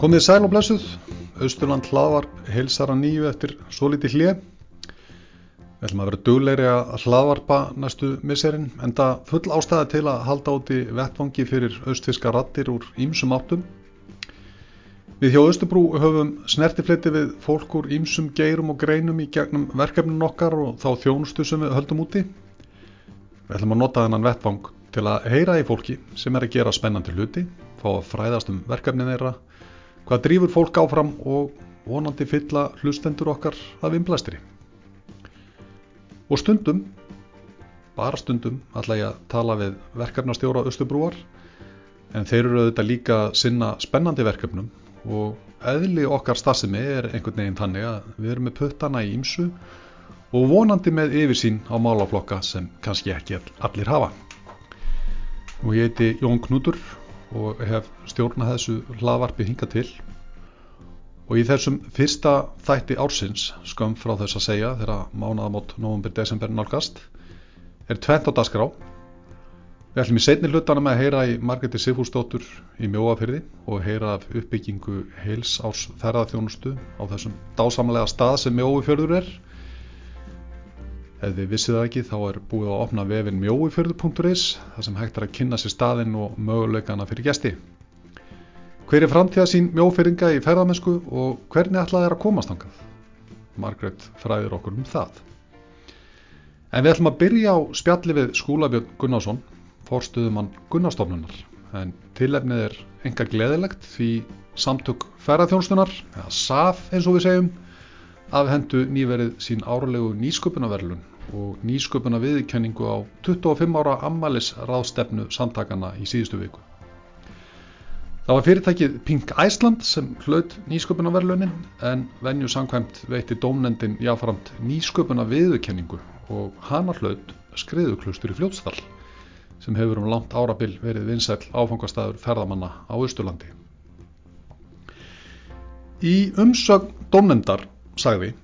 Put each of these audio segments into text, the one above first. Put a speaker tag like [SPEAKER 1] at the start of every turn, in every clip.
[SPEAKER 1] Komið sæl og blessuð, Austurland hlaðvarp heilsar að nýju eftir svo litið hlið. Við ætlum að vera dugleiri að hlaðvarpa næstu misserinn en það full ástæða til að halda úti vettvangi fyrir austfiska rattir úr ímsum áttum. Við hjá Östubrú höfum snertifleiti við fólk úr ímsum geirum og greinum í gegnum verkefnin okkar og þá þjónustu sem við höldum úti. Við ætlum að nota þennan vettvang til að heyra í fólki sem er að gera spennandi hluti, fá að fræðast um verkefnin þeirra, hvað drýfur fólk áfram og vonandi fylla hlustendur okkar af innblæstri. Og stundum, bara stundum, ætla ég að tala við verkefnastjóra Östubrúar en þeir eru auðvitað líka sinna spennandi verkefnum og eðli okkar stafsimi er einhvern veginn þannig að við erum með puttana í ímsu og vonandi með yfirsýn á málaflokka sem kannski ekki allir hafa. Og ég heiti Jón Knútur og hef stjórnað þessu hlaðvarpi hinga til. Og í þessum fyrsta þætti ársins skömm frá þess að segja þegar mánaðamót november-desember nálgast er tvent á dasgrá við ætlum í setni hlutana með að heyra í Margreti Sifúsdóttur í mjóafyrði og heyra af uppbyggingu heils árs ferðarþjónustu á þessum dásamlega stað sem mjóafjörður er Ef þið vissið það ekki þá er búið að opna vefin mjóifjörður.is þar sem hægt er að kynna sér staðinn og möguleikana fyrir gæsti. Hver er framtíðasín mjófyrringa í ferðamennsku og hvernig ætlað er að komast angað? Margret fræðir okkur um það. En við ætlum að byrja á spjalli við skúlabjörn Gunnarsson, fórstuðumann Gunnarstofnunar. En tilefnið er enga gleðilegt því samtök ferðarþjónstunar, eða SAF eins og við segjum, afhendu nýverið sín árlegu nýsköpunarverlun og nýsköpuna viðkenningu á 25 ára ammalis ráðstefnu samtakana í síðustu viku. Það var fyrirtækið Pink Iceland sem hlaut nýsköpunarverlunin en venju samkvæmt veitti dómnendin jáframt nýsköpuna viðkenningu og hana hlaut skriðuklustur í fljótsdal sem hefur um langt árabil verið vinsæl áfangastæður ferðamanna á Östurlandi. Í umsögn dómnendar sagði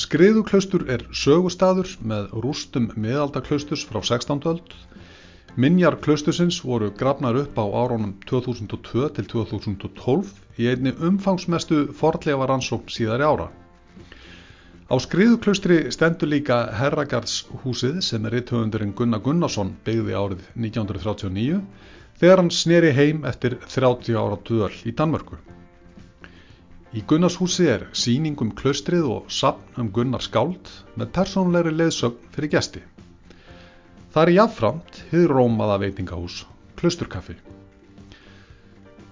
[SPEAKER 1] Skriðuklaustur er sögustadur með rústum miðaldaklausturs frá 16. öld. Minjar klaustursins voru grafnar upp á árónum 2002 til 2012 í einni umfangsmestu fordlega rannsókn síðari ára. Á skriðuklaustri stendur líka Herragarðshúsið sem er ritthöfundurinn Gunnar Gunnarsson byggði árið 1939 þegar hann sneri heim eftir 30 ára döl í Danmörku. Í Gunnarshúsi er síning um klaustrið og sapn um Gunnar Skáld með persónleiri leiðsögn fyrir gesti. Það er jáfnframt hið rómaða veitingahús Klausturkaffi.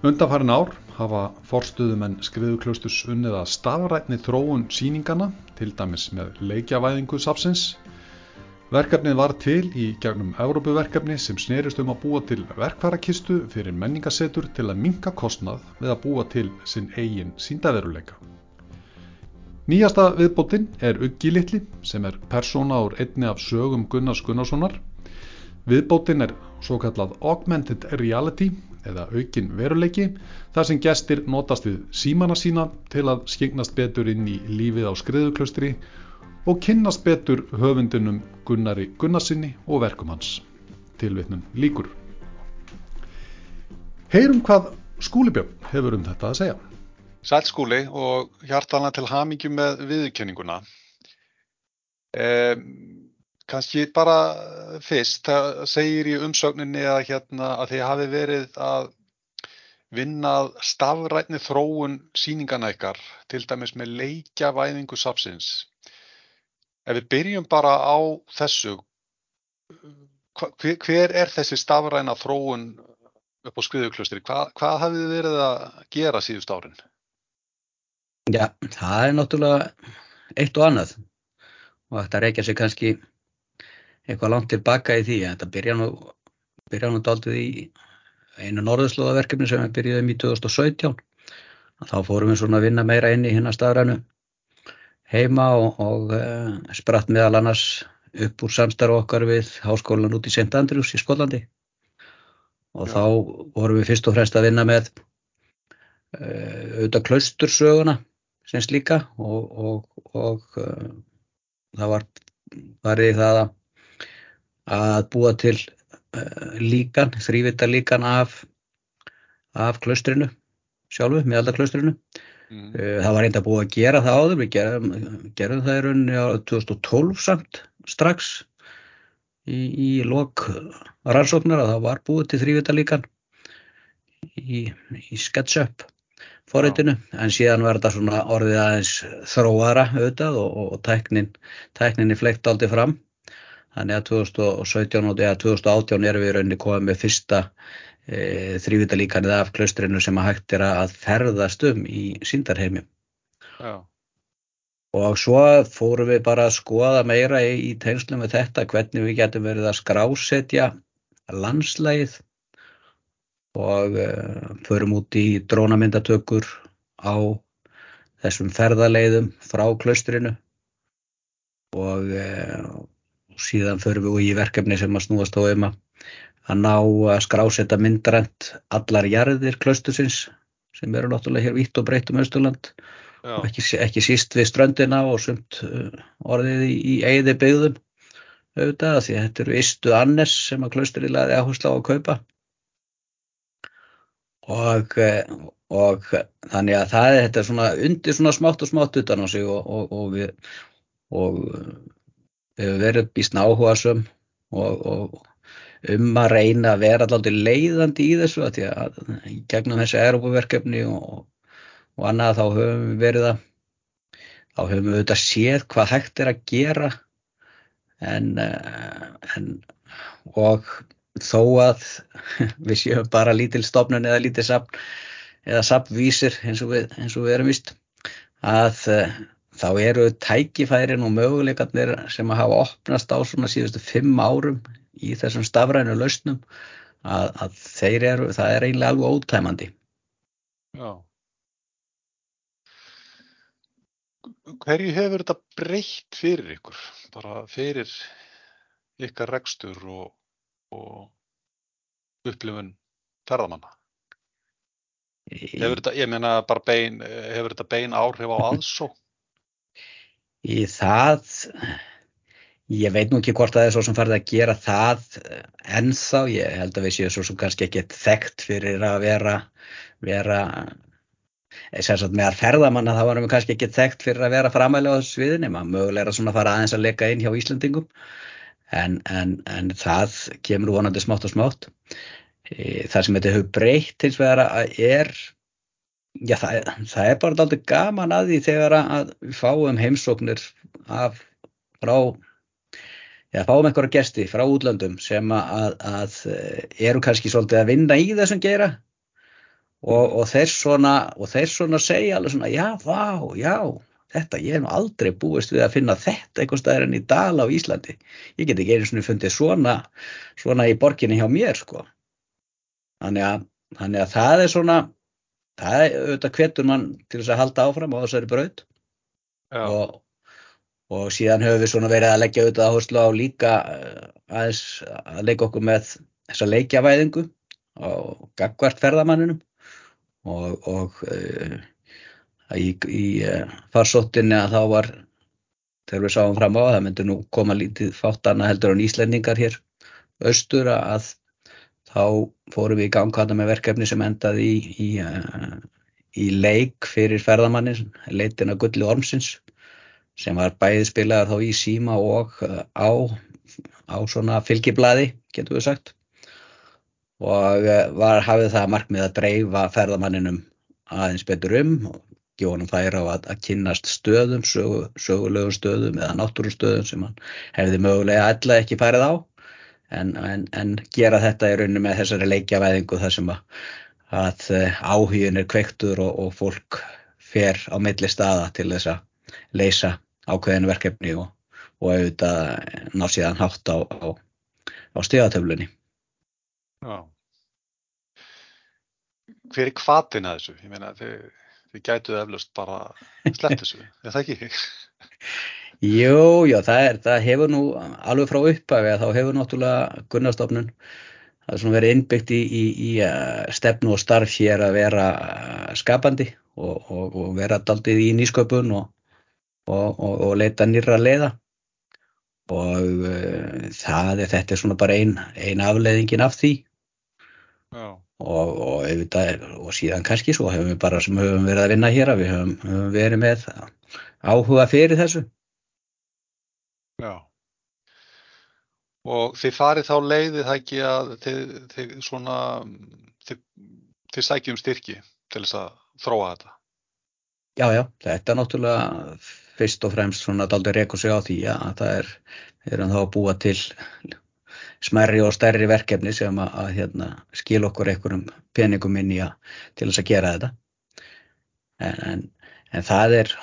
[SPEAKER 1] Undanfærin ár hafa forstuðumenn skriðuklausturs unnið að stafrætni þróun síningana, til dæmis með leikjavæðingu sapsins, Verkefnið var til í gegnum Európuverkefni sem snerist um að búa til verkværakistu fyrir menningasetur til að minka kostnað við að búa til sinn eigin síndaveruleika. Nýjasta viðbótinn er Uggi Littli sem er persóna úr einni af sögum Gunnars Gunnarssonar. Viðbótinn er svo kallað Augmented Reality eða aukin veruleiki þar sem gestir notast við símana sína til að skynast betur inn í lífið á skriðuklaustri og kynnast betur höfundunum Gunnari Gunnarsinni og verkum hans. Tilvitnum líkur. Heyrum hvað skúlibjörn hefur um þetta að segja.
[SPEAKER 2] Sæl skúli og hjartalega til hamingjum með viðkenninguna. Eh, Kanski bara fyrst, það segir í umsögninni að, hérna, að þið hafi verið að vinna stafrætni þróun síningana ykkar, til dæmis með leikjavæðingu sapsins. Ef við byrjum bara á þessu, hver, hver er þessi stafræna þróun upp á skriðuklustri? Hva, hvað hafið þið verið að gera síðust árin?
[SPEAKER 3] Já, það er náttúrulega eitt og annað og þetta reykja sig kannski eitthvað langt tilbaka í því. Þetta byrja nú, byrja nú daldið í einu norðurslóðaverkefni sem við byrjuðum í 2017. Þá fórum við svona að vinna meira inn í hérna stafrænu heima og, og uh, spratt meðal annars upp úr samstarf okkar við háskólan út í St. Andrews í Skollandi og Já. þá vorum við fyrst og fremst að vinna með uh, auðvitað klaustursöguna sem slíka og, og, og uh, það var varðið það að, að búa til líkan, þrývita líkan af, af klaustrinu sjálfu, miðaldaklaustrinu.
[SPEAKER 2] Mm.
[SPEAKER 3] Það var reynda búið að gera það áður, við gerum, gerum það í rauninni á 2012 samt strax í, í lok rannsóknar að það var búið til þrývitalíkan í, í SketchUp forritinu, en síðan var þetta svona orðið aðeins þróara auðvitað og, og, tæknin, tækninni fleikt aldrei fram. Þannig að 2017 og eða 2018 erum við í rauninni komið með fyrsta e, þrývitalíkanið af klaustrinu sem að hægt er að ferðast um í síndarheimi.
[SPEAKER 2] Já.
[SPEAKER 3] Og svo fórum við bara að skoða meira í, tengslum með þetta hvernig við getum verið að skrásetja landslægið og uh, förum út í drónamyndatökur á þessum ferðaleiðum frá klaustrinu og uh, síðan förum við í verkefni sem að snúast á um að að ná að skrásetta myndrænt allar jarðir klaustursins sem eru náttúrulega hér vitt og breytt um Östurland og ekki, ekki síst við ströndina og sumt uh, orðið í, í eigði byggðum auðvitað því þetta eru ystu annes sem að klaustri laði áherslu á að kaupa. Og, eh, og þannig að það er þetta svona undir svona smátt og smátt utan á sig og, og, og við og við hefur verið býstna áhugasum og, og um að reyna að vera alltaf leiðandi í þessu að því að gegnum þessi aeropaverkefni og, og annað þá höfum við verið að þá höfum við auðvitað séð hvað hægt er að gera. En, eh, en og þó að við séum bara lítil stofnun eða lítil sapn eða sapnvísir eins og við, eins og við erum vist að eh, þá eru tækifærin og möguleikarnir sem að hafa opnast á svona síðustu fimm árum í þessum stafrænu lausnum að, að þeir eru, það er eiginlega alveg ótæmandi.
[SPEAKER 2] Já. Hverju hefur þetta breytt fyrir ykkur? Bara fyrir ykkar rekstur og, og upplifun ferðamanna? Hefur þetta, ég meina bara bein, hefur þetta bein áhrif á aðsó?
[SPEAKER 3] Í það, ég veit nú ekki hvort það er svo sem farið að gera það ennþá, ég held að við séum svo sem kannski ekki þekkt fyrir að vera, vera Sagt, með að ferðamanna þá varum við kannski ekki þekkt fyrir að vera framæli á þessu sviðinni, maður mögulega er að svona fara aðeins að leka inn hjá Íslandingum en, en, en það kemur vonandi smátt og smátt. E, það sem þetta hefur breytt hins vegar að er, já það, það er bara alltaf gaman að því þegar að við fáum heimsóknir af frá, já fáum einhverja gesti frá útlöndum sem að, að eru kannski svolítið að vinna í þessum gera Og, og þeir svona og þeir svona segja alveg svona já, vá, já, þetta ég hef nú aldrei búist við að finna þetta einhvers staðar en í dal á Íslandi. Ég get ekki einu svona fundið svona svona í borginni hjá mér sko. Þannig að, þannig að það er svona það er auðvitað hvetur mann til þess að halda áfram á þessari braut. Og, og síðan höfum við svona verið að leggja auðvitað áherslu á líka aðeins að leika okkur með þessa leikjavæðingu og gagvart ferðamanninum. Og, og uh, í, í uh, farsóttinni að þá var þegar við sáum fram á að það myndi nú koma lítið fátt annað heldur en Íslendingar hér austur að þá fórum við í gangkvæða með verkefni sem endaði í, í, uh, í leik fyrir ferðamannin leitin að gulli ormsins sem var bæðið spilaðar þá í síma og á, á svona fylgiblaði getur við sagt. Og var hafið það markmið að dreifa ferðamanninum aðeins betur um og honum færa á að, að kynnast stöðum, sögu, sögulegum stöðum eða náttúrustöðum sem hann hefði mögulega alla ekki færið á en, en, en gera þetta í rauninu með þessari leikjavæðingu þar sem að, að áhugin er kveiktur og, og fólk fer á milli staða til þess að leysa ákveðinu verkefni og, og auðvitað ná síðan hátt á, á, á stegatöflunni.
[SPEAKER 2] Já. Hver er kvatin að þessu? Ég meina, þið, þið gætuð eflust bara sleppt þessu, er það ekki?
[SPEAKER 3] Jú, já, það, er, það hefur nú alveg frá upphafi að þá hefur náttúrulega Gunnarstofnun það er svona verið innbyggt í, í, í stefnu og starf hér að vera skapandi og, og, og vera daldið í nýsköpun og, og leita nýra leiða. Og uh, það er þetta er svona bara ein, ein afleiðingin af því. Og, er, og síðan kannski svo hefum við bara sem höfum verið að vinna hér að við höfum, höfum verið með áhuga fyrir þessu.
[SPEAKER 2] Já. Og þið farið þá leiðið það ekki að þið, þið svona, þið, þið sækjum styrki til þess að þróa þetta?
[SPEAKER 3] Já, já, þetta er náttúrulega fyrst og fremst svona daldur reyku sig á því að það er, við erum þá að búa til smerri og stærri verkefni sem að, að hérna, skil okkur einhverjum peningum inn í að til þess að gera þetta. En, en, en það er,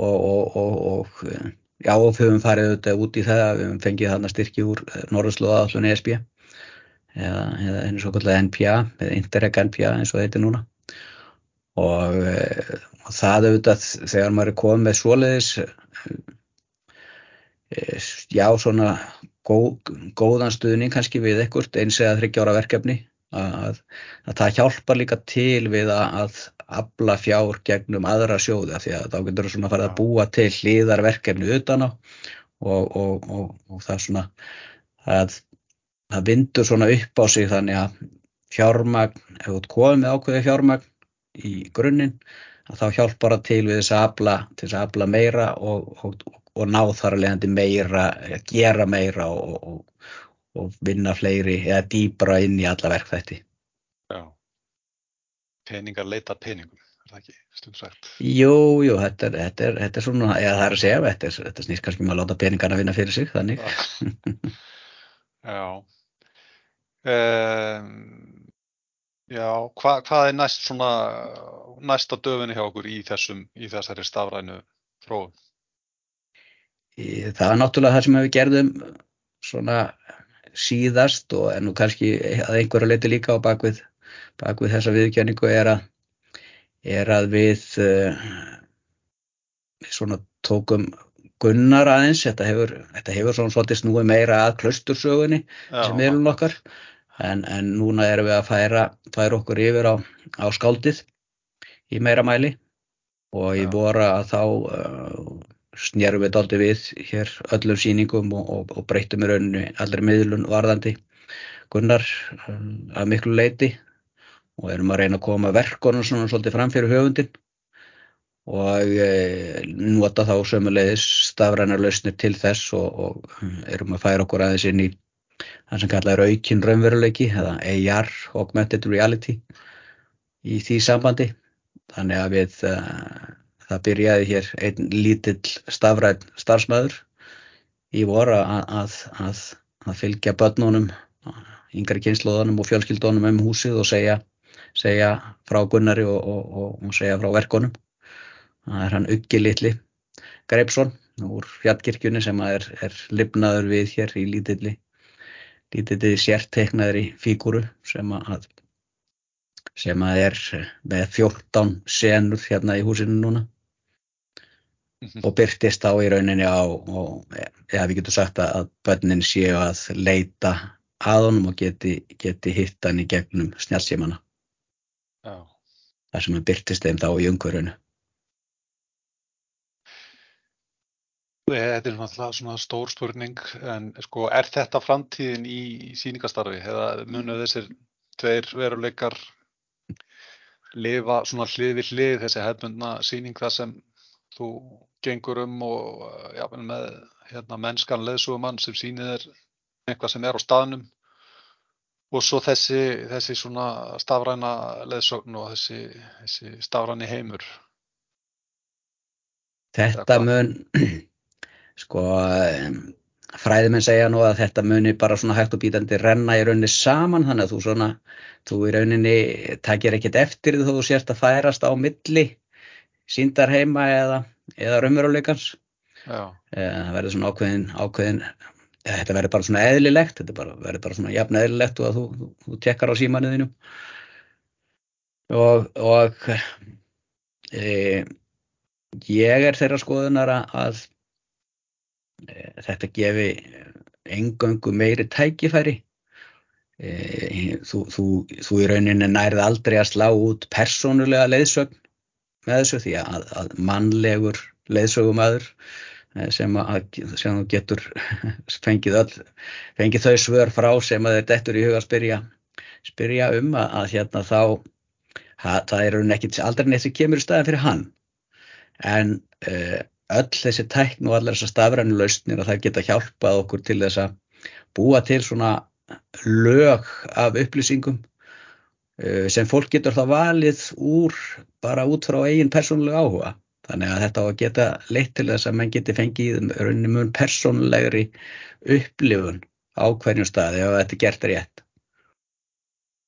[SPEAKER 3] og, og, og, og já, við höfum farið auðvitað út í það, við höfum fengið þarna styrki úr Norðurslóða allun ESB eða, eins og kallega NPA, eða Interreg NPA eins og þetta er núna. Og, og það auðvitað þegar maður er komið með svoleiðis já svona góð, góðan stuðning kannski við ekkert eins eða þryggjára verkefni að, að það hjálpar líka til við að, að abla fjár gegnum aðra sjóða því að þá getur það svona farið að búa til hlýðarverkefni utan á og, og, og, og það svona að það vindur svona upp á sig þannig að fjármagn, ef þú komið með ákveði fjármagn í grunninn að þá hjálpar það til við þess að abla, til þess að abla meira og og ná þar að leiðandi meira, gera meira og, og, og vinna fleiri eða dýbra inn í alla verkþætti.
[SPEAKER 2] Já, peningar leita peningum, er það ekki stund sagt?
[SPEAKER 3] Jú, jú, þetta er, þetta er, þetta er svona, eða það er að segja, þetta, er, þetta snýst kannski með um að láta peningarna vinna fyrir sig, þannig.
[SPEAKER 2] Já, um, já, hva, hvað er næst svona, næsta döfinni hjá okkur í þessum, í þessari stafrænu fróðum?
[SPEAKER 3] Það er náttúrulega það sem við gerðum svona síðast og ennú kannski að einhverju leiti líka á bakvið, bakvið þessa viðkjöningu er að, er að við, við svona tókum gunnar aðeins, þetta hefur, þetta hefur svona svolítið snúið meira að klaustursögunni sem viðlun okkar. En, en núna erum við að færa, færa okkur yfir á, á skáldið í meira mæli. Og ég voru að þá uh, snjærum við daldi við hér öllum síningum og, og, og breytum í rauninu allri miðlun varðandi gunnar um, að miklu leiti og erum að reyna að koma verkonum svona svolítið fram fyrir höfundin og e, nota þá sömulegis stafrænar lausnir til þess og, og erum að færa okkur aðeins inn í það sem kallar aukinn raunveruleiki eða AR, Augmented Reality í því sambandi. Þannig að við uh, það byrjaði hér einn lítill stafræn starfsmæður í voru að, að, að, að fylgja börnunum, yngri kynnslóðunum og fjölskyldunum um húsið og segja, segja frá Gunnari og, og, og, segja frá verkonum. Það er hann Uggi Littli Greipsson úr fjallkirkjunni sem er, er lifnaður við hér í lítilli, lítilli sérteiknaðri fígúru sem að sem að er með 14 senur hérna í húsinu núna og byrtist þá í rauninni á, og, eða við getum sagt að börnin séu að leita að honum og geti, geti hitt hann í gegnum snjálfsímana. Það sem er byrtist þeim þá í umhverjunu.
[SPEAKER 2] Þetta er náttúrulega svona stór spurning, en sko er þetta framtíðin í síningastarfi eða munu þessir tveir veruleikar lifa svona hlið við hlið þessi hefðbundna síning það sem þú gengur um og já, með hérna, mennskan leðsugumann sem sýnir þér eitthvað sem er á staðnum og svo þessi, þessi svona stafræna leðsögn og þessi, þessi stafræni heimur.
[SPEAKER 3] Þetta mun, sko, fræðiminn segja nú að þetta muni bara svona hægt og bítandi renna í rauninni saman þannig að þú svona, þú í rauninni takir ekkert eftir því þú sérst að færast á milli síndar heima eða, eða raunveruleikans. Eh, það verður svona ákveðin, ákveðin þetta verður bara svona eðlilegt þetta verður bara svona jafn eðlilegt og að þú, þú, þú tekkar á símanuðinu og, og e, ég er þeirra skoðunar að e, þetta gefi engöngu meiri tækifæri. E, þú, þú í rauninni nærið aldrei að slá út persónulega leiðsögn með þessu því að, að mannlegur leiðsögumæður eh, sem, sem getur fengið, öll, fengið þau svör frá sem að þetta eftir í huga að spyrja spyrja um að, að hérna þá að, það er nekkit aldrei neitt sem kemur í staðin fyrir hann. En uh, öll þessi tækn og allar þessar stafrænu lausnir að það geta hjálpað okkur til þess að búa til svona lög af upplýsingum uh, sem fólk getur þá valið úr bara út frá eigin persónulega áhuga Þannig að þetta á að geta leitt til þess að mann geti fengið rauninni mjög persónlegri upplifun á hverjum staði ef þetta er gert rétt.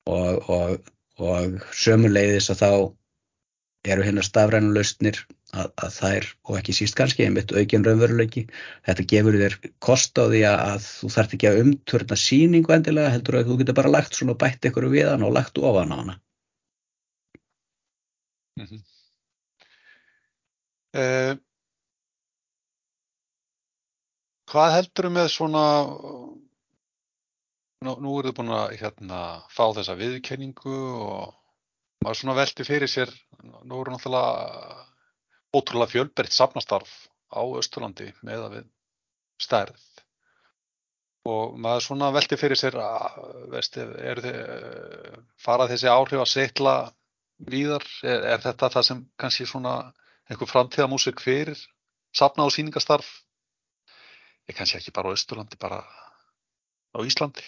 [SPEAKER 3] Og, og, og sömuleiðis að þá eru hérna stafrænu lausnir að, að þær, og ekki síst kannski, einmitt aukinn raunveruleiki, þetta gefur þér kost á því að þú þarf ekki að umturna síningu endilega, heldur að þú getur bara lagt svona bætt ykkur við hann og lagt ofan á hana.
[SPEAKER 2] Mm -hmm. Eh, hvað heldur með svona, nú, eru þið búin að hérna, fá þessa viðkenningu og maður svona veldi fyrir sér, nú eru náttúrulega ótrúlega fjölberitt safnastarf á Östurlandi með að við stærð. Og maður svona veldi fyrir sér að, veist, þið, farað þessi áhrif að setla víðar, er, er þetta það sem kannski svona einhver framtíðamúsik fyrir safna og síningastarf ég kannski ekki bara á Östurlandi bara á Íslandi.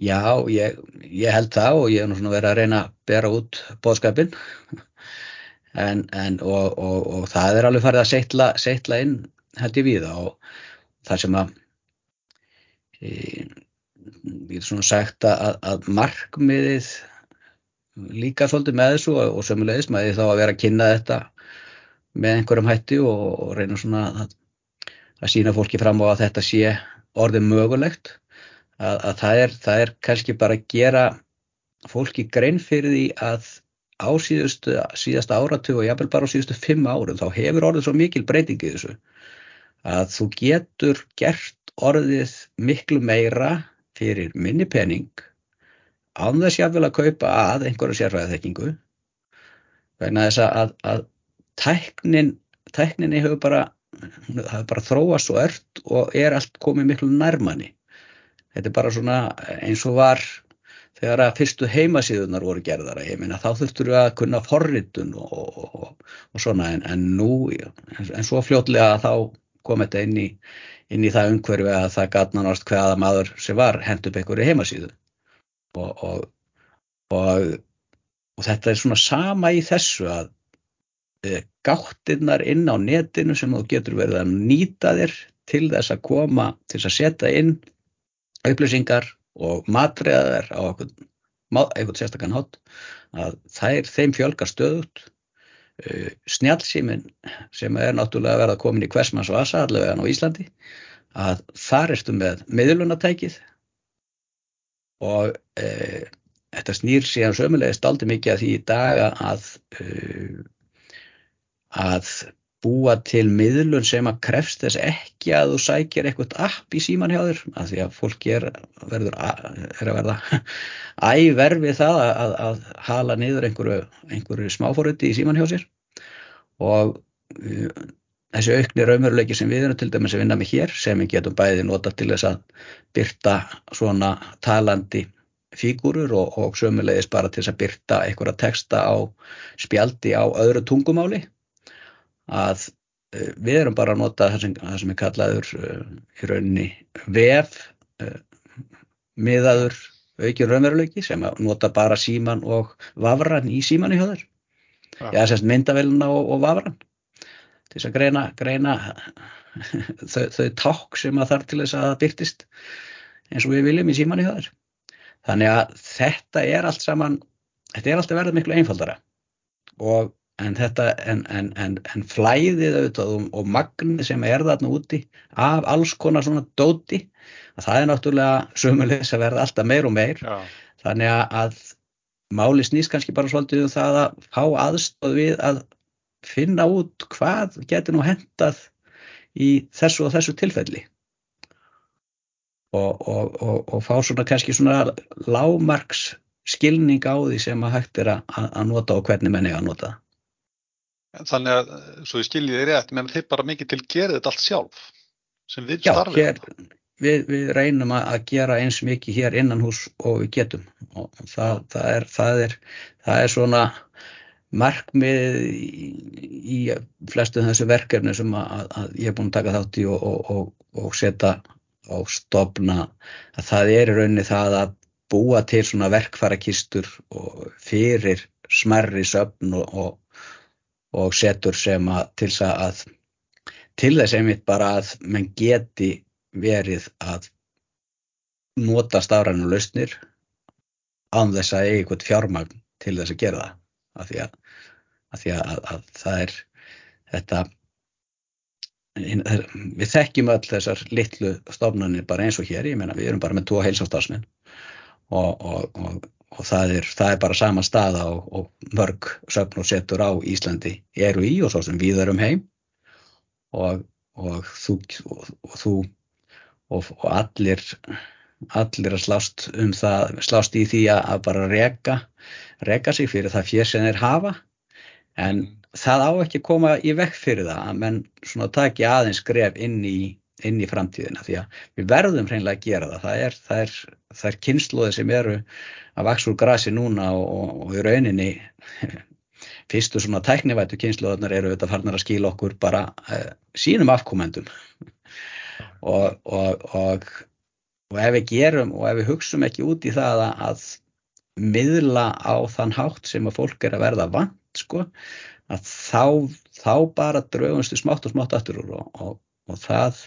[SPEAKER 3] Já, ég, ég held það og ég hef nú svona verið að reyna að bera út bóðskapin en, en og, og, og það er alveg farið að setla, setla inn held ég við og það sem að e, ég get svona sagt að, að markmiðið líka svolítið með þessu og, og sömulegis því þá að vera að kynna þetta með einhverjum hætti og, reyna svona að, að sína fólki fram á að þetta sé orðið mögulegt. Að, að það, er, það er kannski bara að gera fólki grein fyrir því að á síðustu, síðasta áratug og jáfnvel bara á síðustu fimm árum þá hefur orðið svo mikil breyting í þessu að þú getur gert orðið miklu meira fyrir minni pening án þess jáfnvel að kaupa að einhverju sérfæðaþekkingu vegna þess að, að tæknin, tækninni hefur bara, hefur bara þróast svo ört og er allt komið miklu nærmanni. Þetta er bara svona eins og var þegar að fyrstu heimasíðunar voru gerðara, ég meina þá þurftur við að kunna forritun og, og, og svona en, en nú, en svo fljótlega þá kom þetta inn í, inn í það umhverfi að það gatna náttúrulega hvaða maður sem var hend upp einhverju heimasíðu og, og þetta er svona sama í þessu að Eh, gáttirnar inn á netinu sem þú getur verið að nýta þér til þess að koma, til þess að setja inn upplýsingar og matriðaðar á eitthvað sérstakann hótt að þær þeim fjölgar stöðut eh, snjálfsýmin sem er náttúrulega að verða komin í hversmanns og asa allavega á Íslandi að þar erstu með miðlunatækið og e, þetta snýr síðan sömulegist aldrei mikið að því í daga að e, að búa til miðlun sem að krefst þess ekki að þú sækir eitthvað app í síman hjá þér af því að fólki er, verður, er að verða æverfið það að, að hala niður einhverju, einhverju smáfóruti í síman hjá sér. Og uh, þessi aukni raumveruleiki sem við erum til dæmis að vinna með hér sem við getum bæði nota til þess að byrta svona talandi fígúrur og, og sömulegis bara til þess að byrta einhverja texta á spjaldi á öðru tungumáli að uh, við erum bara að nota það sem, það sem er kallaður uh, í rauninni vef uh, miðaður aukinn raunveruleiki sem að nota bara síman og vafran í síman í höður ja. eða semst myndavelina og, og vafran til þess að greina, greina þau, þau takk sem að þarf til þess að það byrtist eins og við viljum í síman í höður þannig að þetta er allt saman þetta er alltaf verið miklu einfaldara. Og en þetta en, en, en, en flæðið auðvitað og, og magnið sem er þarna úti af alls konar svona dóti að það er náttúrulega sömulegis að verða alltaf meir og meir. Já. þannig að máli snýst kannski bara svolítið um það að fá aðstóð við að finna út hvað getur nú hendað í þessu og þessu tilfelli. Og, og, og fá svona kannski svona lámarks skilning á því sem að hægt er að, að nota og hvernig menn er að nota það
[SPEAKER 2] Þannig að, svo ég skilji þið rétt, menn þið bara mikið til gerðið þetta allt sjálf, sem við.
[SPEAKER 3] Já, hér, við, við reynum að gera eins mikið hér innan hús og við getum og það, það, er, það, er, það er svona markmið í, í flestu þessu verkefni sem að, að ég er búin að taka þátt í og, og, og, og setja á stopna að það er í rauninni það að búa til svona verkfærakistur fyrir smerri söfn og setur sem að til þess að til þess einmitt bara að menn geti verið að nota stafrænu lausnir án þess að eiga eitthvað fjármagn til þess að gera það. Af því að, að, því að, að það er þetta við þekkjum öll þessar litlu stofnarnir bara eins og hér, ég meina við erum bara með tvo heilsástafsmenn og, og, og, og það, er, það er bara sama staða og mörg söfn og setur á Íslandi eru í og svo sem við erum heim. Og þú, þú og, og allir, allir að slást um það, slást í því að bara reka, reka sig fyrir það fér sem þeir hafa. En það á ekki að koma í vekk fyrir það að menn svona taki aðeins gref inn í, inn í framtíðina því að við verðum hreinlega að gera það, það er, það er, það er kynnslóði sem eru að vaks úr grasi núna og, og, í rauninni fyrstu svona tæknivætu kynnslóðunar eru þetta farnar að skila okkur bara uh, sínum afkomendum. Og, og, og, og ef við gerum og ef við hugsum ekki út í það að, að miðla á þann hátt sem að fólk er að verða vant sko, að þá, þá bara draugumstu smátt og smátt aftur úr og það.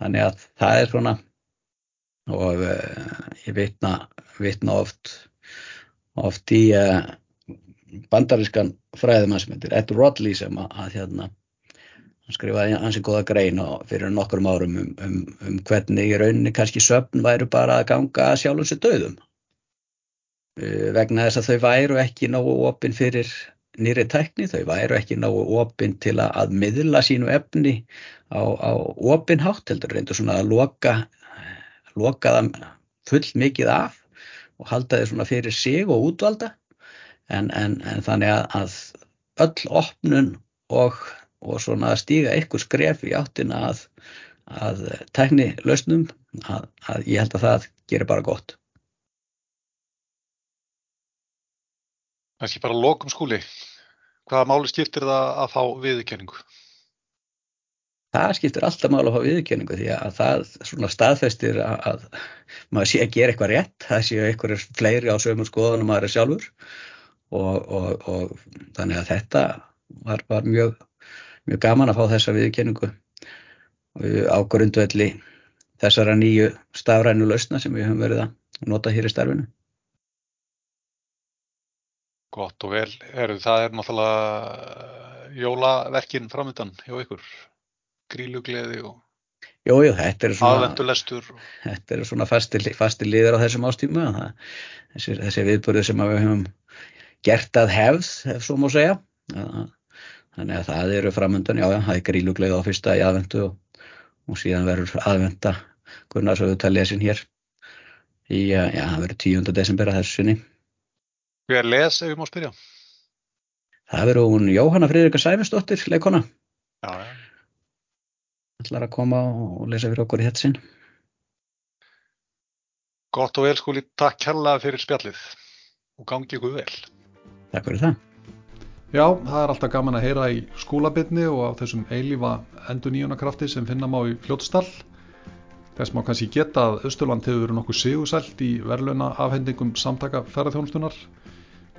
[SPEAKER 3] Þannig að það er svona. Og uh, ég vitna, vitna oft oft í uh, bandarískan fræðumann sem heitir Ed Rodley sem að, að hérna hann skrifaði ansið góða grein fyrir nokkur árum um, um, um hvernig í rauninni kannski söfn væru bara að ganga sjálfum sér döðum uh, vegna þess að þau væru ekki nógu opinn fyrir nýri tækni, þau væru ekki nógu opinn til að, miðla sínu efni á, á opinnhátt heldur reyndur svona að loka loka það full mikið af og halda þau svona fyrir sig og útvalda en, en, en þannig að, að öll opnun og og svona að stíga eitthvað skref í áttina að, að tekni lausnum að, að ég held að það gerir bara gott.
[SPEAKER 2] Kanski bara lokum skúli. Hvaða máli skiptir það að fá viðurkenningu?
[SPEAKER 3] Það skiptir alltaf máli að fá viðurkenningu því að það svona staðfestir að, að maður sé að gera eitthvað rétt, það sé eitthvað fleiri á sömur skoðunum að það er sjálfur og, og, og þannig að þetta var, var mjög mjög gaman að fá þessa viðkenningu á grundvelli þessara nýju stafrænu lausna sem við höfum verið að nota hér í starfinu.
[SPEAKER 2] Gott og vel, eru það er náttúrulega eh, jólaverkin framöndan hjá ykkur, grílugleði og
[SPEAKER 3] Jújú, þetta eru
[SPEAKER 2] svona,
[SPEAKER 3] þetta eru svona fastir, fastir liður á þessum ástíma, þessi, þessi viðbörðu sem við höfum gert að hefð, ef svo má segja, að þannig að það eru framöndan, já, það er grílugleið á fyrsta í aðvendu og, og síðan verður aðvenda Gunnarsöðu talið hér í, já, það verður 10. desember að þessu sinni.
[SPEAKER 2] Hver les ef við má spyrja?
[SPEAKER 3] Það verður hún Jóhanna Fridrika Sæfisdóttir, leikona.
[SPEAKER 2] Já, já.
[SPEAKER 3] Það ætlar að koma og lesa fyrir okkur í þetta sinn.
[SPEAKER 2] Gott og vel skúli, takk hella fyrir spjallið og gangi ykkur vel.
[SPEAKER 3] Takk fyrir það.
[SPEAKER 1] Já, það er alltaf gaman að heyra í skólabitni og á þessum eilífa endur nýjónakrafti sem finna má í fljótstall. Þess má kannski geta að Östurland hefur verið nokkuð sigusælt í verðluna afhendingum samtaka ferðarþjónustunar.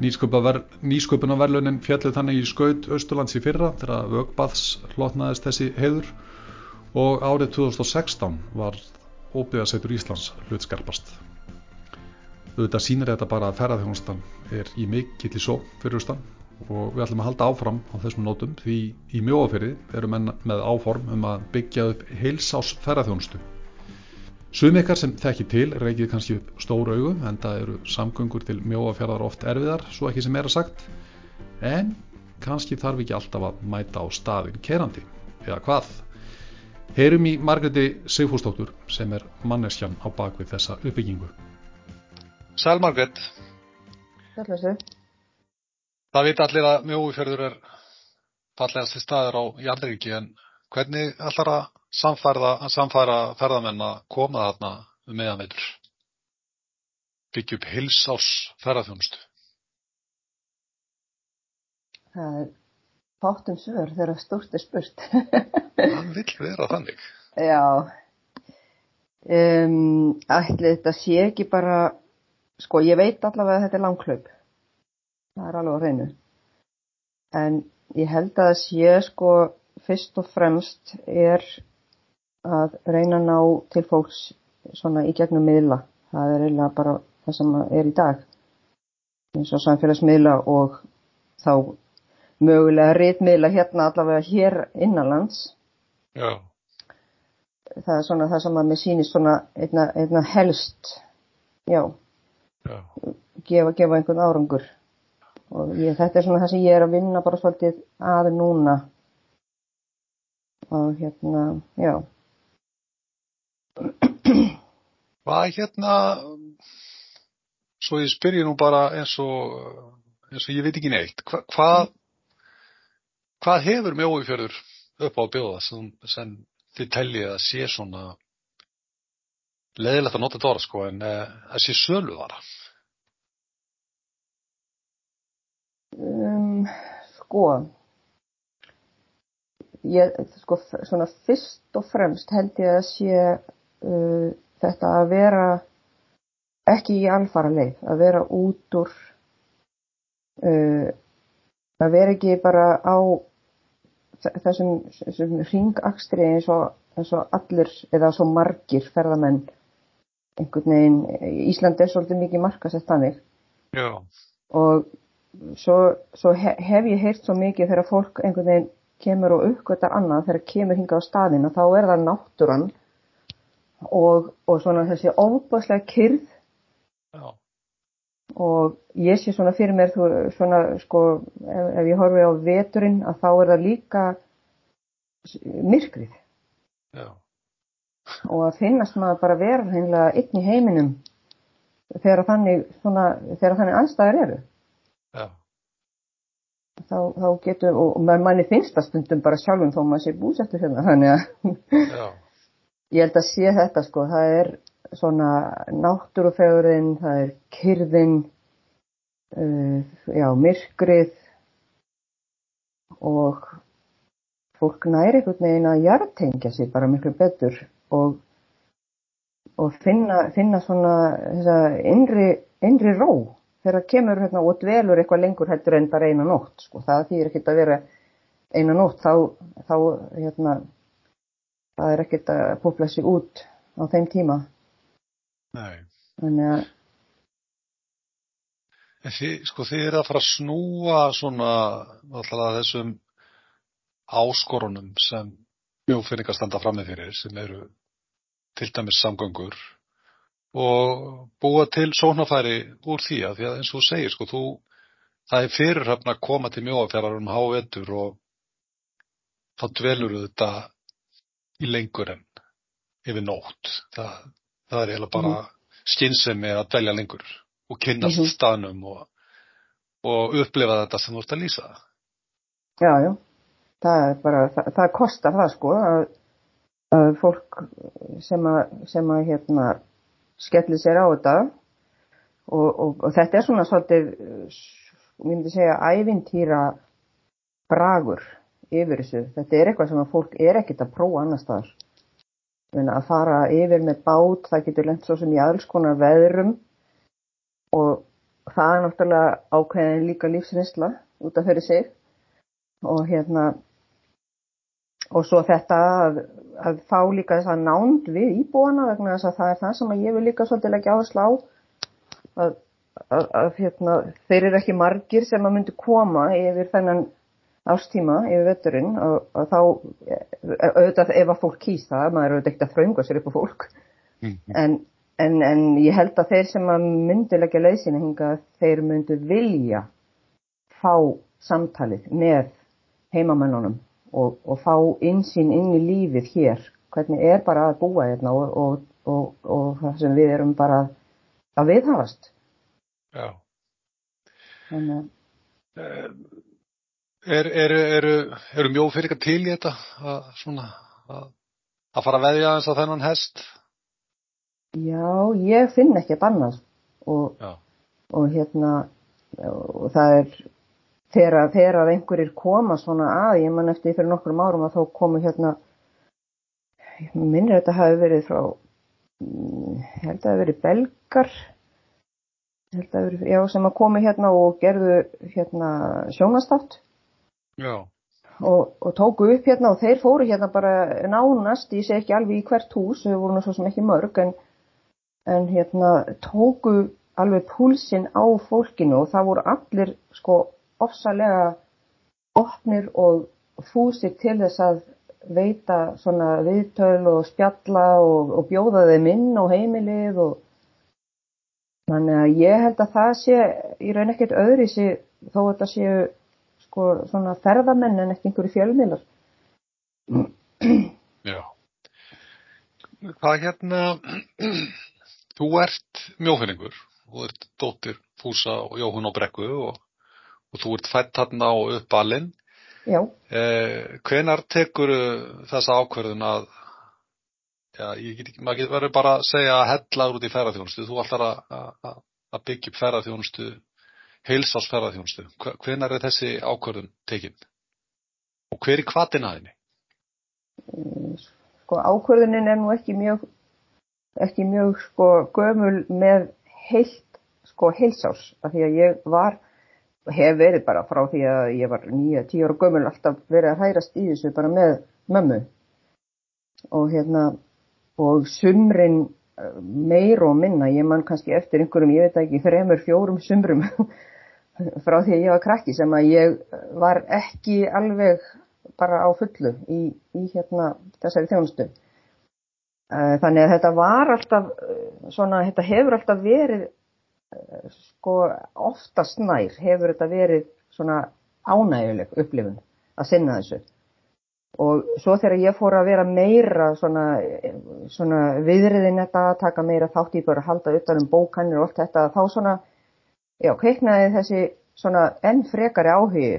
[SPEAKER 1] Nýsköpunarverðlunin fjallið þannig í skaut Östurlands í fyrra þegar vögbaths hlotnaðist þessi heiður og árið 2016 var óbyggðarsætur Íslands hlutskerpast. Þetta sýnir þetta bara að ferðarþjónustan er í mikill í só fyrir Östurland og við ætlum að halda áfram á þessum nótum því í mjóafyrði erum við með áform um að byggja upp heilsás ferðarþjónustu. Sum ykkar sem þekki til reykið kannski upp stóru augu en það eru samgöngur til mjóafjörðar oft erfiðar, svo ekki sem er að sagt en kannski þarf ekki alltaf að mæta á staðin kerandi eða hvað. Heyrum í Margreti Sigfúsdóttur sem er manneskjan á bakvið þessa uppbyggingu.
[SPEAKER 2] Sæl Margret.
[SPEAKER 4] Sæl þessu.
[SPEAKER 2] Það vita allir að mjóufjörður er fallegast staður á Jarlíki en hvernig ætlar að samfæra ferðamenn að koma þarna um meðanveitur? Byggja upp hilsás ferðarþjónustu?
[SPEAKER 4] Það er fátum svör þegar stort er spurt.
[SPEAKER 2] Það vil vera þannig.
[SPEAKER 4] Já. Um, ætli þetta sé ekki bara, sko ég veit allavega að þetta er langklaup. Það er alveg á hreinu. En ég held að það sé sko fyrst og fremst er að reyna að ná til fólks svona í gegnum miðla. Það er eiginlega bara það sem er í dag. eins og samfélagsmiðla og þá mögulega rítmiðla hérna allavega hér innanlands.
[SPEAKER 2] Já,
[SPEAKER 4] Það er svona það sem að mér sýnist svona einna, einna helst, já,
[SPEAKER 2] já,
[SPEAKER 4] gefa, gefa einhvern árangur. Og ég, þetta er svona það sem ég er að vinna bara svolítið að núna. Og hérna, já.
[SPEAKER 2] Hvað hérna, svo ég spyrji nú bara eins og, eins og ég veit ekki neitt, hva, hvað, hvað hefur mjóifjörður upp á að bjóða sem, sem þið teljið að sé svona leðilegt að nota þetta orð sko en uh, að sé söluvara?
[SPEAKER 4] Um, sko, ég, sko, svona fyrst og fremst held ég að sé uh, þetta að vera ekki í alfara leið, að vera út úr, uh, að vera ekki bara á þe- þessum, þessum ringakstri eins og, eins og allir eða svo margir ferðamenn einhvern veginn, Ísland er svolítið mikið markasett þannig.
[SPEAKER 2] Já,
[SPEAKER 4] og svo, svo he, hef ég heyrt svo mikið þegar fólk einhvern veginn kemur og uppgötar annað þegar kemur hingað á staðinn og þá er það náttúran og, og svona þessi óbúðslega kyrð
[SPEAKER 2] já,
[SPEAKER 4] og ég sé svona fyrir mér þú, svona sko ef, ef ég horfi á veturinn að þá er það líka myrkrið.
[SPEAKER 2] Já,
[SPEAKER 4] og að finnast maður bara vera hreinlega einn í heiminum þegar þannig svona, þegar þannig anstæður eru.
[SPEAKER 2] Já,
[SPEAKER 4] þá, þá getur, og, og manni finnst það stundum bara sjálfum þó maður sé búsettur hérna, þannig að
[SPEAKER 2] já,
[SPEAKER 4] ég held að sé þetta sko, það er svona náttúrufegurinn, það er kyrðin, uh, já, myrkrið og fólk næri einhvern veginn að jartengja sig bara miklu betur og, og finna, finna svona þessa innri, innri ró þegar kemur hérna og dvelur eitthvað lengur heldur en bara eina nótt sko. það þýðir ekkert að vera eina nótt þá, þá hérna, það er ekkert að púpla sig út á þeim tíma
[SPEAKER 2] nei.
[SPEAKER 4] þannig að
[SPEAKER 2] En þið, sko, þið eru að fara að snúa svona alltaf þessum áskorunum sem mjófinningar standa frammi fyrir sem eru til dæmis samgöngur og búa til sóknarfæri úr því að því að eins og þú segir, sko, þú, það er fyrirhafn að koma til mjóafjara um hávetur og þá dvelur þetta í lengur en yfir nótt. Það, það er eiginlega bara skynsemi að dvelja lengur og kynnast
[SPEAKER 4] Mhm.
[SPEAKER 2] staðnum og, og upplifa þetta sem þú ert að lýsa.
[SPEAKER 4] Já, já. Það er bara, það, það kostar það sko að, að fólk sem að, sem að hérna skellir sér á þetta og, og, og þetta er svona svolítið, ég myndi segja, ævintýra bragur yfir þessu. Þetta er eitthvað sem að fólk er ekkert að prófa annar staðar. Að fara yfir með bát, það getur lent svo sem í alls konar veðrum og það er náttúrulega ákveðin líka lífsreynsla út af fyrir sig og hérna og svo þetta að, að fá líka þess að nánd við íbúana vegna þess að það er það sem ég vil líka svolítið leggja áherslu á að, að, að hérna, þeir eru ekki margir sem að myndi koma yfir þennan ástíma yfir vetturinn og, þá auðvitað ef að fólk kýs það, maður auðvitað ekkert að þrönga sér upp á fólk
[SPEAKER 2] Mm.
[SPEAKER 4] en, en, en ég held að þeir sem að myndi leggja leysina hinga þeir myndi vilja fá samtalið með heimamennunum og, og fá insýn inn í lífið hér hvernig er bara að búa hérna og, og, og, og það sem við erum bara að, að viðhafast
[SPEAKER 2] Já.
[SPEAKER 4] þannig að
[SPEAKER 2] Eh, Er, er, eru, eru mjófinningar til í þetta að svona að að fara að veðja eins á þennan hest?
[SPEAKER 4] Já, ég finn ekki að bannað og, og hérna og það er þegar, þegar að einhverjir koma svona að, ég man eftir fyrir nokkrum árum að þá komu hérna minnir að þetta hafi verið frá mm, ég held að það hafi verið belgar held að það hafi verið, já, sem að komu hérna og gerðu hérna sjónastátt. Og, og tóku upp hérna og þeir fóru hérna bara nánast, ég segi ekki alveg í hvert hús, þau voru nú svo sem ekki mörg en, en hérna tóku alveg púlsinn á fólkinu og það voru allir sko ofsalega opnir og fúsir til þess að veita svona viðtöl og spjalla og, og bjóða þeim inn á heimilið og þannig að ég held að það sé í raun ekkert öðri þó að þetta séu sko svona ferðamenn en ekki einhverju fjölmiðlar.
[SPEAKER 2] Já. Hvað hérna, þú ert mjófinningur, þú ert dóttir Fúsa og Jóhann á Brekku og, og þú ert fætt þarna og upp alinn.
[SPEAKER 4] Já,
[SPEAKER 2] Eh, hvenar tekur þessa ákverðun að, já, ég get ekki, maður verið bara að segja að hella út í ferðarþjónustu, þú ætlar að, að, að byggja upp ferðarþjónustu, heilsás ferðarþjónustu. Hve- Hvenær er þessi ákverðun tekinn? Og hver er kvatin að henni?
[SPEAKER 4] sko ákvörðunin er nú ekki mjög ekki mjög sko gömul með heilt sko heilsás af því að ég var hef verið bara frá því að ég var nýja, tíu ára gömul alltaf verið að hærast í þessu bara með mömmu og hérna og sumrin eh, meir og minna, ég man kannski eftir einhverjum, ég veit ekki, þremur, fjórum sumrum frá því að ég var krakki sem að ég var ekki alveg bara á fullu í, í hérna þessari þjónustu. Þannig að þetta var alltaf eh, svona, þetta hefur alltaf verið eh, sko oftast nær hefur þetta verið svona ánæguleg upplifun að sinna þessu. Og svo þegar ég fór að vera meira svona, eh, svona viðriðin þetta, taka meira þátt í bara að halda utan um bókanir og allt þetta, þá svona, já, kveiknaði þessi svona enn frekari áhugi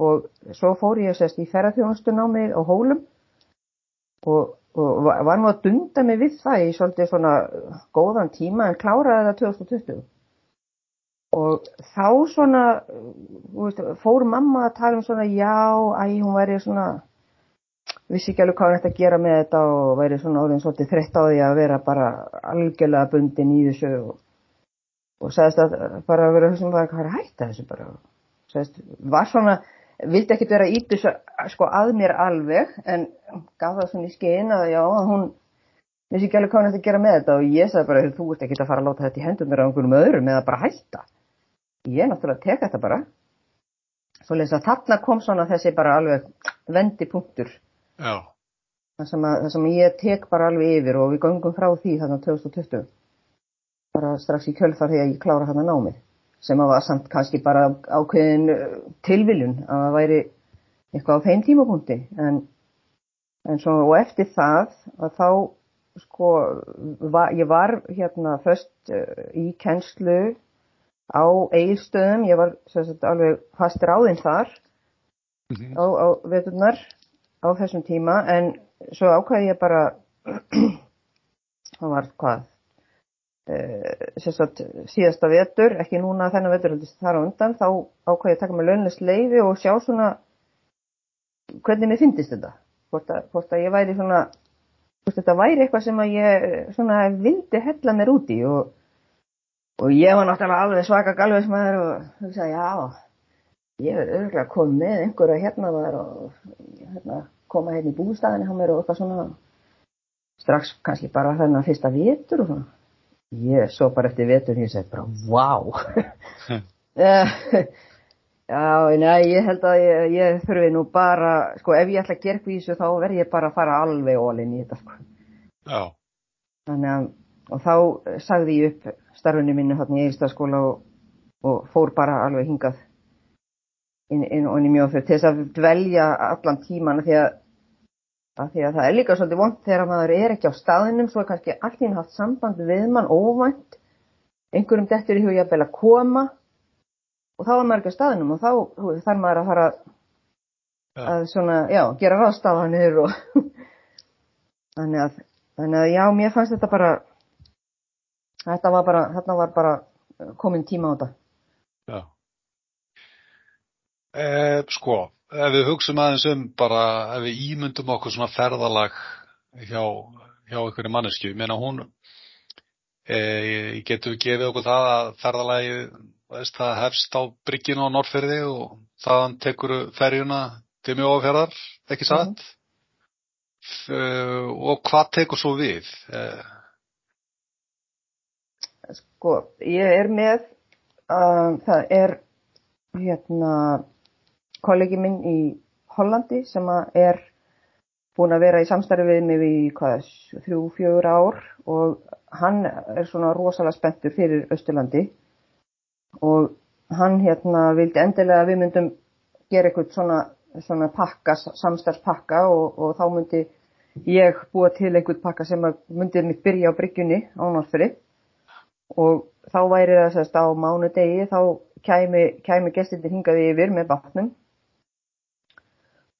[SPEAKER 4] og svo fór ég sérst í ferðarþjónustunámið á hólum og, og va- var nú að dunda mig við það í svolítið svona góðan tíma en kláraði það 2020 og þá svona veist, fór mamma að tala um svona já, æ, hún væri svona vissi ekki alveg hvað hann ætti að gera með þetta og væri svona orðin svolítið þreytt á því að vera bara algjörlega bundin í þessu og, og sagðist að bara vera sem bara hvað er að hætta þessu bara? Sagðist, var svona, vildi ekkert vera ít þessu sko að mér alveg en gaf það svona í skein að já, hún vissi ekki alveg hvað hann ætti að gera með þetta og ég sagði bara, þú ert ekki að fara að láta þetta í hendunar á einhverjum öðrum eða bara hætta. Ég náttúrulega tek þetta bara. Svo leys að þarna kom svona þessi bara alveg vendipunktur.
[SPEAKER 2] Já.
[SPEAKER 4] það sem, að, það sem ég tek bara alveg yfir og við göngum frá því þarna 2020 bara strax í kjölfar að ég klára þarna námið sem að var samt kannski bara ákveðin uh, tilviljun að það væri eitthvað á þeim tímapunkti. En, en svo og eftir það að þá sko var, ég var hérna först uh, í kennslu á eigilstöðum, ég var sagt, alveg fast ráðinn þar
[SPEAKER 2] Mhm.
[SPEAKER 4] á, á veturnar á þessum tíma. En svo ákvæði ég bara það var hvað sagt, síðasta vetur ekki núna þennan vetur þar á undan þá ákvæði ég að taka mig launlist leifi og sjá svona hvernig mér fyndist þetta. Hvort að, hvort að ég væri svona hvort þetta væri eitthvað sem að ég svona vildi hella mér út í og, og ég var náttúrulega alveg svaka galvesmaður og hugsaði já ég er örgulega komið með einhverja hérna var og hérna, koma hérna í bústæðinni hjá mér og eitthvað svona. Strax kannski bara þennan fyrsta vetur og svona ég svo bara eftir vetur og ég segi bara wow Eh, já, nei, ég held að ég, ég þurfi nú bara sko ef ég ætla að gera þessu þá verð ég bara að fara alveg ólinn í þetta sko
[SPEAKER 2] Já.
[SPEAKER 4] Þannig að, og þá sagði ég upp starfinu mínu hérna í Egilstaðskóla og, og fór bara alveg hingað inn, inn, inn í mjóðfjörð til þess að dvelja allan tíman því að, að því að það er líka svolítið vond þegar maður er ekki á staðinum svo er kannski einu haft samband við mann óvænt einhverjum dettur í hugja að koma og þá er maður ekki á staðinum og þá þarf maður að fara að svona, já, gera ráðstafanir og Þannig að, þannig að já, mér fannst þetta bara, þetta var bara, þetta var bara komin tíma á þetta.
[SPEAKER 2] Já. Eh, sko, ef við hugsaum aðeins um bara, ef við ímyndum okkur svona ferðalag hjá, hjá einhverju mannesku, ég meina hún, eh, getur við gefið okkur það að ferðalagi, veist, það hefst á brygginu á Norrferði og þaðan tekur ferjuna til mjóafjörðar, ekki satt? Mm. Uh, og hvað tekur svo við? Uh,
[SPEAKER 4] sko, ég er með, uh, það er hérna kollegi minn í Hollandi sem er búin að vera í samstarfi við mig í hvað, þrjú, fjögur ár og hann er svona rosalega spenntur fyrir Östurlandi og hann hérna vildi endilega að við myndum gera eitthvað svona, svona pakka, samstarfspakka og, og þá myndi ég búa til einhvern pakka sem myndi mig byrja á bryggjunni á Norðfyrir og þá væri það sérst á mánu degi þá kæmi, kæmi gestindir hingaði yfir með batnum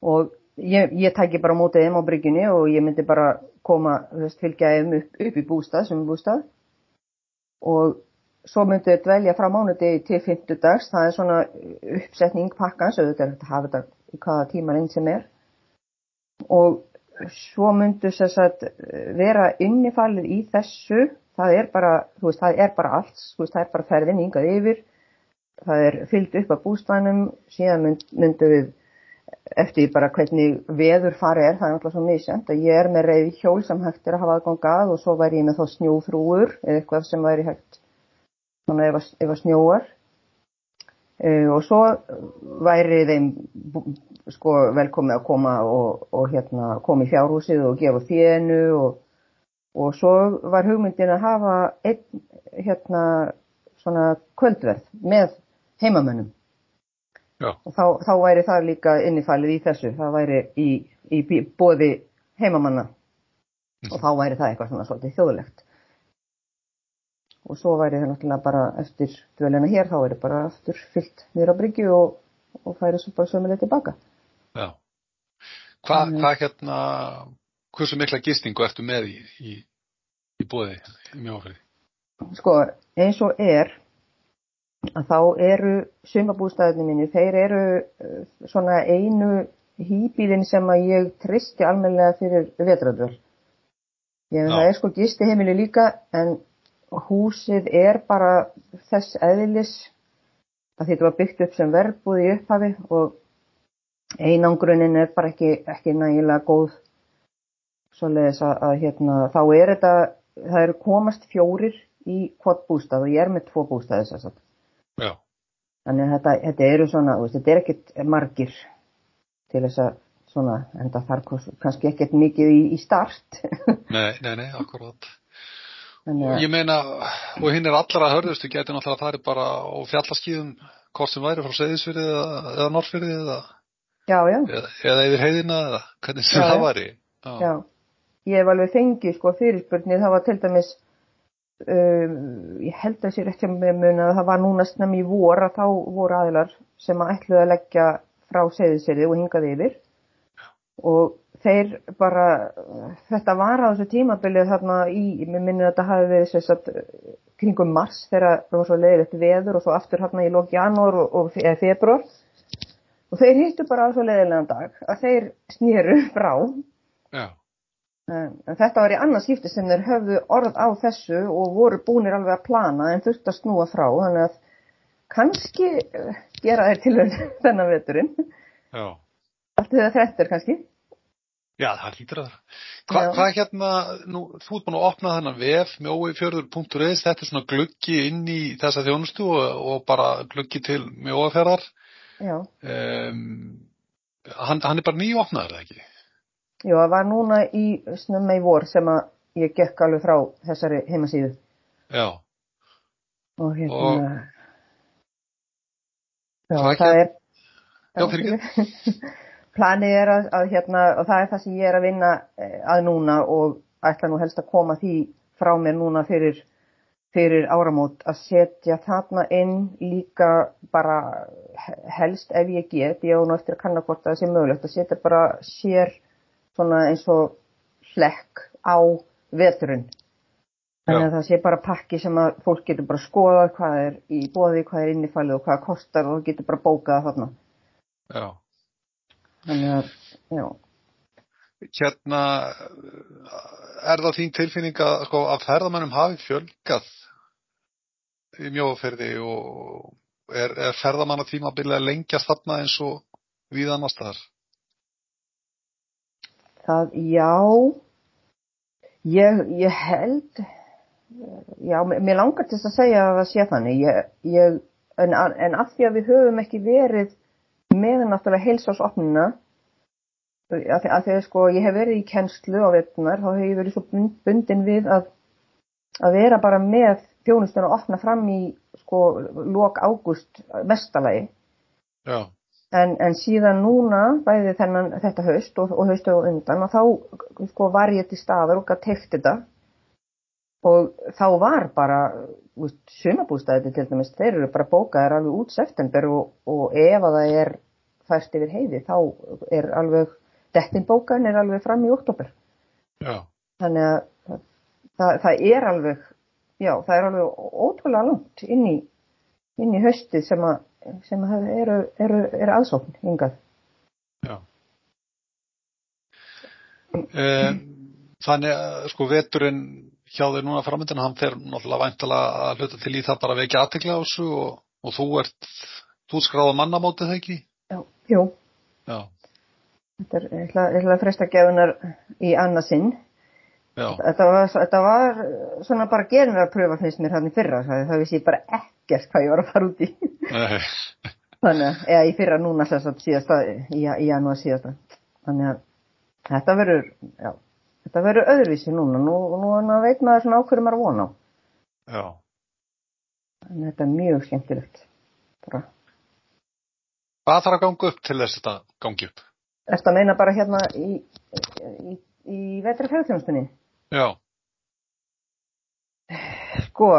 [SPEAKER 4] og ég, ég tæki bara mótið þeim á bryggjunni og ég myndi bara koma, þú veist, fylgja þeim upp, upp í bústað sem bústað og svo myndi þau dvelja frá mánudegi til fymtudags, það er svona uppsetning pakkans, auðvitað er þetta að hafa þetta í hvaða tíma einn sem er. Og svo myndu þess að vera innifalið í þessu, það er bara, þú veist, það er bara allt, veist, það er bara ferðin yngað yfir, það er fyllt upp af bústænum, síðan mynd, myndu við eftir bara hvernig veður farið er, það er náttúrulega svo misjönd að ég er með reyði hjól sem hægt er að hafa aðgangað og svo væri ég með þá snjóþrúur eða eitthvað sem væri hægt svona ef að, ef að snjóar. Uh, og svo væri þeim sko velkomið að koma og, og hérna koma í fjárhúsið og gefa þénu og, og svo var hugmyndin að hafa einn hérna svona kvöldverð með heimamönnum
[SPEAKER 2] Já.
[SPEAKER 4] og þá, þá væri það líka innifælið í þessu, það væri í, í bóði heimamanna mm. og þá væri það eitthvað svona svolítið þjóðlegt og svo væri það náttúrulega bara eftir dvelina hér, þá væri bara aftur fyllt nýra bryggju og, og færi svo bara sömuleg tilbaka
[SPEAKER 2] Já, hvað hva, hérna hversu mikla gistingu ertu með í, í, í bóði í mjófriði?
[SPEAKER 4] Sko, eins og er að þá eru sumabústæðinni mínu, þeir eru uh, svona einu hýbílinn sem að ég tristi almenlega fyrir vetröðvöld. Ég veit að það er sko gisti heimili líka en húsið er bara þess eðlis að þetta var byggt upp sem verbúð í upphafi og einangrunin er bara ekki, ekki nægilega góð. Svoleiðis að, að hérna, þá er þetta, það eru komast fjórir í hvort bústað og ég er með tvo bústaði að
[SPEAKER 2] Já.
[SPEAKER 4] Þannig að þetta, þetta eru svona, veist, þetta er ekkert margir til þess að svona, en það þarf kannski ekkert mikið í, í start.
[SPEAKER 2] nei, nei, nei, akkurát. Og ég meina, og hinn er allra hörðustu, getur náttúrulega að það er bara á fjallaskíðum, hvort sem væri frá Seyðisfyrði eða, eða Norrfyrði eða,
[SPEAKER 4] já, já.
[SPEAKER 2] eða, eða yfir heiðina eða hvernig sem já, það væri.
[SPEAKER 4] Já. já, ég hef alveg fengið sko fyrirspurnið, það var til dæmis ég held að sér ekki með mun að það var núna snem í vor að þá voru aðilar sem að ætluði að leggja frá seðiseri og hingaði yfir. Og þeir bara þetta var á þessu tímabilið þarna í, mér minnir að þetta hafi verið sagt, kringum mars þegar það var svo leiðilegt veður og svo aftur hérna í lók janúar og, og februar og þeir hittu bara á svo leiðilegan dag að þeir snýru frá.
[SPEAKER 2] Já
[SPEAKER 4] þetta var í annars skipti sem þeir höfðu orð á þessu og voru búinir alveg að plana en þurfti að snúa frá. Þannig að kannski eh, gera þeir til þennan veturinn.
[SPEAKER 2] Já.
[SPEAKER 4] Allt því það þrettur kannski.
[SPEAKER 2] Já, það lítur að það. Hva, hvað hérna, nú, þú ert búin að opna þennan VF mjóifjörður.is, þetta er svona gluggi inn í þessa þjónustu og, og bara gluggi til mjóaferðar.
[SPEAKER 4] Já.
[SPEAKER 2] Um, hann, hann er bara nýjofnaður, ekki?
[SPEAKER 4] Jú, það var núna í snömmi í vor sem að ég gekk alveg frá þessari heimasíðu.
[SPEAKER 2] Já.
[SPEAKER 4] Og hérna... Og...
[SPEAKER 2] Já, það, það er...
[SPEAKER 4] Já, fyrir ekki. Planið er að, að hérna, og það er það sem ég er að vinna eh, að núna og ætla nú helst að koma því frá mér núna fyrir, fyrir áramót að setja þarna inn líka bara helst ef ég get, ég á náttúrulega eftir að kanna hvort það sé mögulegt að setja bara sér svona eins og hlekk á veturinn. Þannig að það sé bara pakki sem að fólk getur bara skoðað hvað er í bóði, hvað er innifælið og hvað kostar og getur bara bókað þarna.
[SPEAKER 2] Já.
[SPEAKER 4] Þannig að, já.
[SPEAKER 2] Hérna, er það þín tilfinning að, sko, að ferðamennum hafi fjölgað í mjóaferði og er, er ferðamanna tímabilið lengjast þarna eins og við annars þar?
[SPEAKER 4] Það, já, ég, ég held, já, mér langar til að segja að það sé þannig, ég, ég, en, en af því að við höfum ekki verið með náttúrulega heilsásopnuna, af því að sko ég hef verið í kennslu á veitunar, þá hef ég verið svo bundin við að, að vera bara með þjónustun að opna fram í sko lok águst mestalagi.
[SPEAKER 2] Já.
[SPEAKER 4] En, en síðan núna, bæði þennan þetta haust og, og haustu og undan, og þá sko, var ég til staðar og gæti teikt þetta og þá var bara, sumabústæði til dæmis, þeir eru bara bókaðir alveg út september og, og ef að það er fært yfir heiði, þá er alveg, dettin bókan er alveg fram í oktober.
[SPEAKER 2] Já.
[SPEAKER 4] Þannig að það, það er alveg, já, það er alveg ótrúlega langt inn í, inn í haustið sem að sem eru, eru, eru aðsókn hingað.
[SPEAKER 2] Já. E, þannig að sko veturinn hjá þér núna framöndan, hann fer náttúrulega væntalega að hluta til í það bara vekja aðtekla á þessu og, og þú ert, þú skráða mannamótið það ekki?
[SPEAKER 4] Já, jú.
[SPEAKER 2] Já.
[SPEAKER 4] Þetta er, ég ætla að fresta gefunar í annarsinn. Þetta var, þetta var svona bara gerðin að pröfa finnst mér hann í fyrra, það vissi ég bara ekkert hvað ég var að fara út í. Þannig að, í fyrra núna að síðasta, í, í janúar síðasta. Þannig að þetta verður, já, þetta verður öðruvísi núna, nú, nú, veit maður svona ákveður maður vona.
[SPEAKER 2] Já.
[SPEAKER 4] Þannig að þetta er mjög skemmtilegt. Bara.
[SPEAKER 2] Hvað þarf að ganga upp til þess að þetta gangi upp?
[SPEAKER 4] Þetta meina bara hérna í, í, í vetri ferðþjónustunni?
[SPEAKER 2] Já.
[SPEAKER 4] Sko,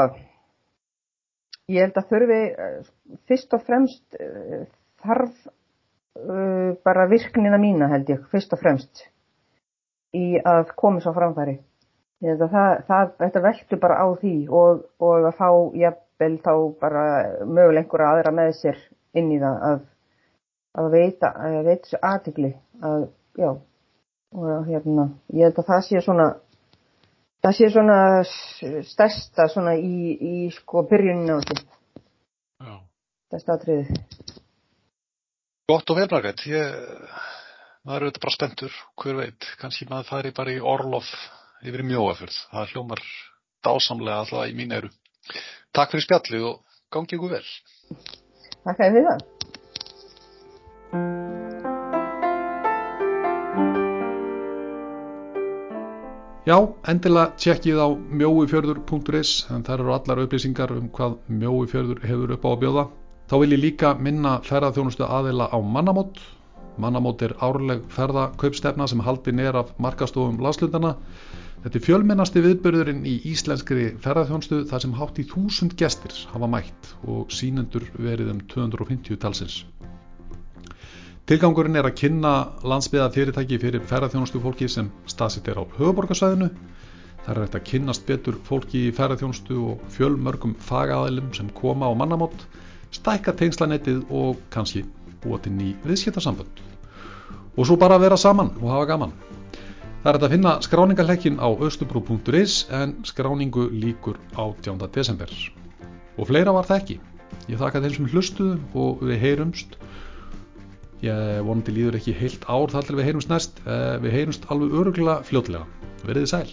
[SPEAKER 4] ég held að þurfi fyrst og fremst þarf uh, bara virknina mína held ég, fyrst og fremst í að koma svo framfæri. Ég held að það, það, þetta veldur bara á því og, og að fá jafnvel þá bara möguleg einhverja aðra með sér inn í það að, að veita, að veita þessu aðtikli að, já, og hérna, ég held að það sé svona það sé svona stærsta svona í, í sko byrjunin á.
[SPEAKER 2] Já.
[SPEAKER 4] Stærsta atriði.
[SPEAKER 2] Gott og vel, Margrét. Ég, maður er auðvitað bara spenntur, hver veit. Kanski maður færi bara í orlof yfir mjóafjörð. Það hljómar dásamlega alltaf í mín eru. Takk fyrir spjallið og gangi ykkur vel.
[SPEAKER 4] Takk fyrir það.
[SPEAKER 1] Já, endilega tjekkið á mjóifjörður.is en þar eru allar upplýsingar um hvað mjóifjörður hefur upp á að bjóða. Þá vil ég líka minna ferðarþjónustu aðila á mannamót. Mannamót er árleg ferðakaupstefna sem haldin er af markastofum landslundana. Þetta er fjölmennasti viðbörðurinn í íslenskri ferðarþjónustu þar sem hátt í þúsund gestir hafa mætt og sínendur verið um 250 talsins. Tilgangurinn er að kynna landsbyða fyrirtæki fyrir ferðarþjónustu fólki sem staðsitt er á höfuborgarsvæðinu. Það er hægt að kynnast betur fólki í ferðarþjónustu og fjölmörgum fagaðilum sem koma á mannamót, stækka tengslanettið og kannski búa til ný viðskiptarsambönd. Og svo bara vera saman og hafa gaman. Það er hægt að finna skráningarleikin á östubrú.is en skráningu líkur 18. desember. Og fleira var það ekki. Ég þakka þeim sem hlustuðu og við heyrumst Ég vonandi líður ekki heilt ár þar til við heyrumst næst. Við heyrumst alveg öruglega fljótlega. Verðið sæl.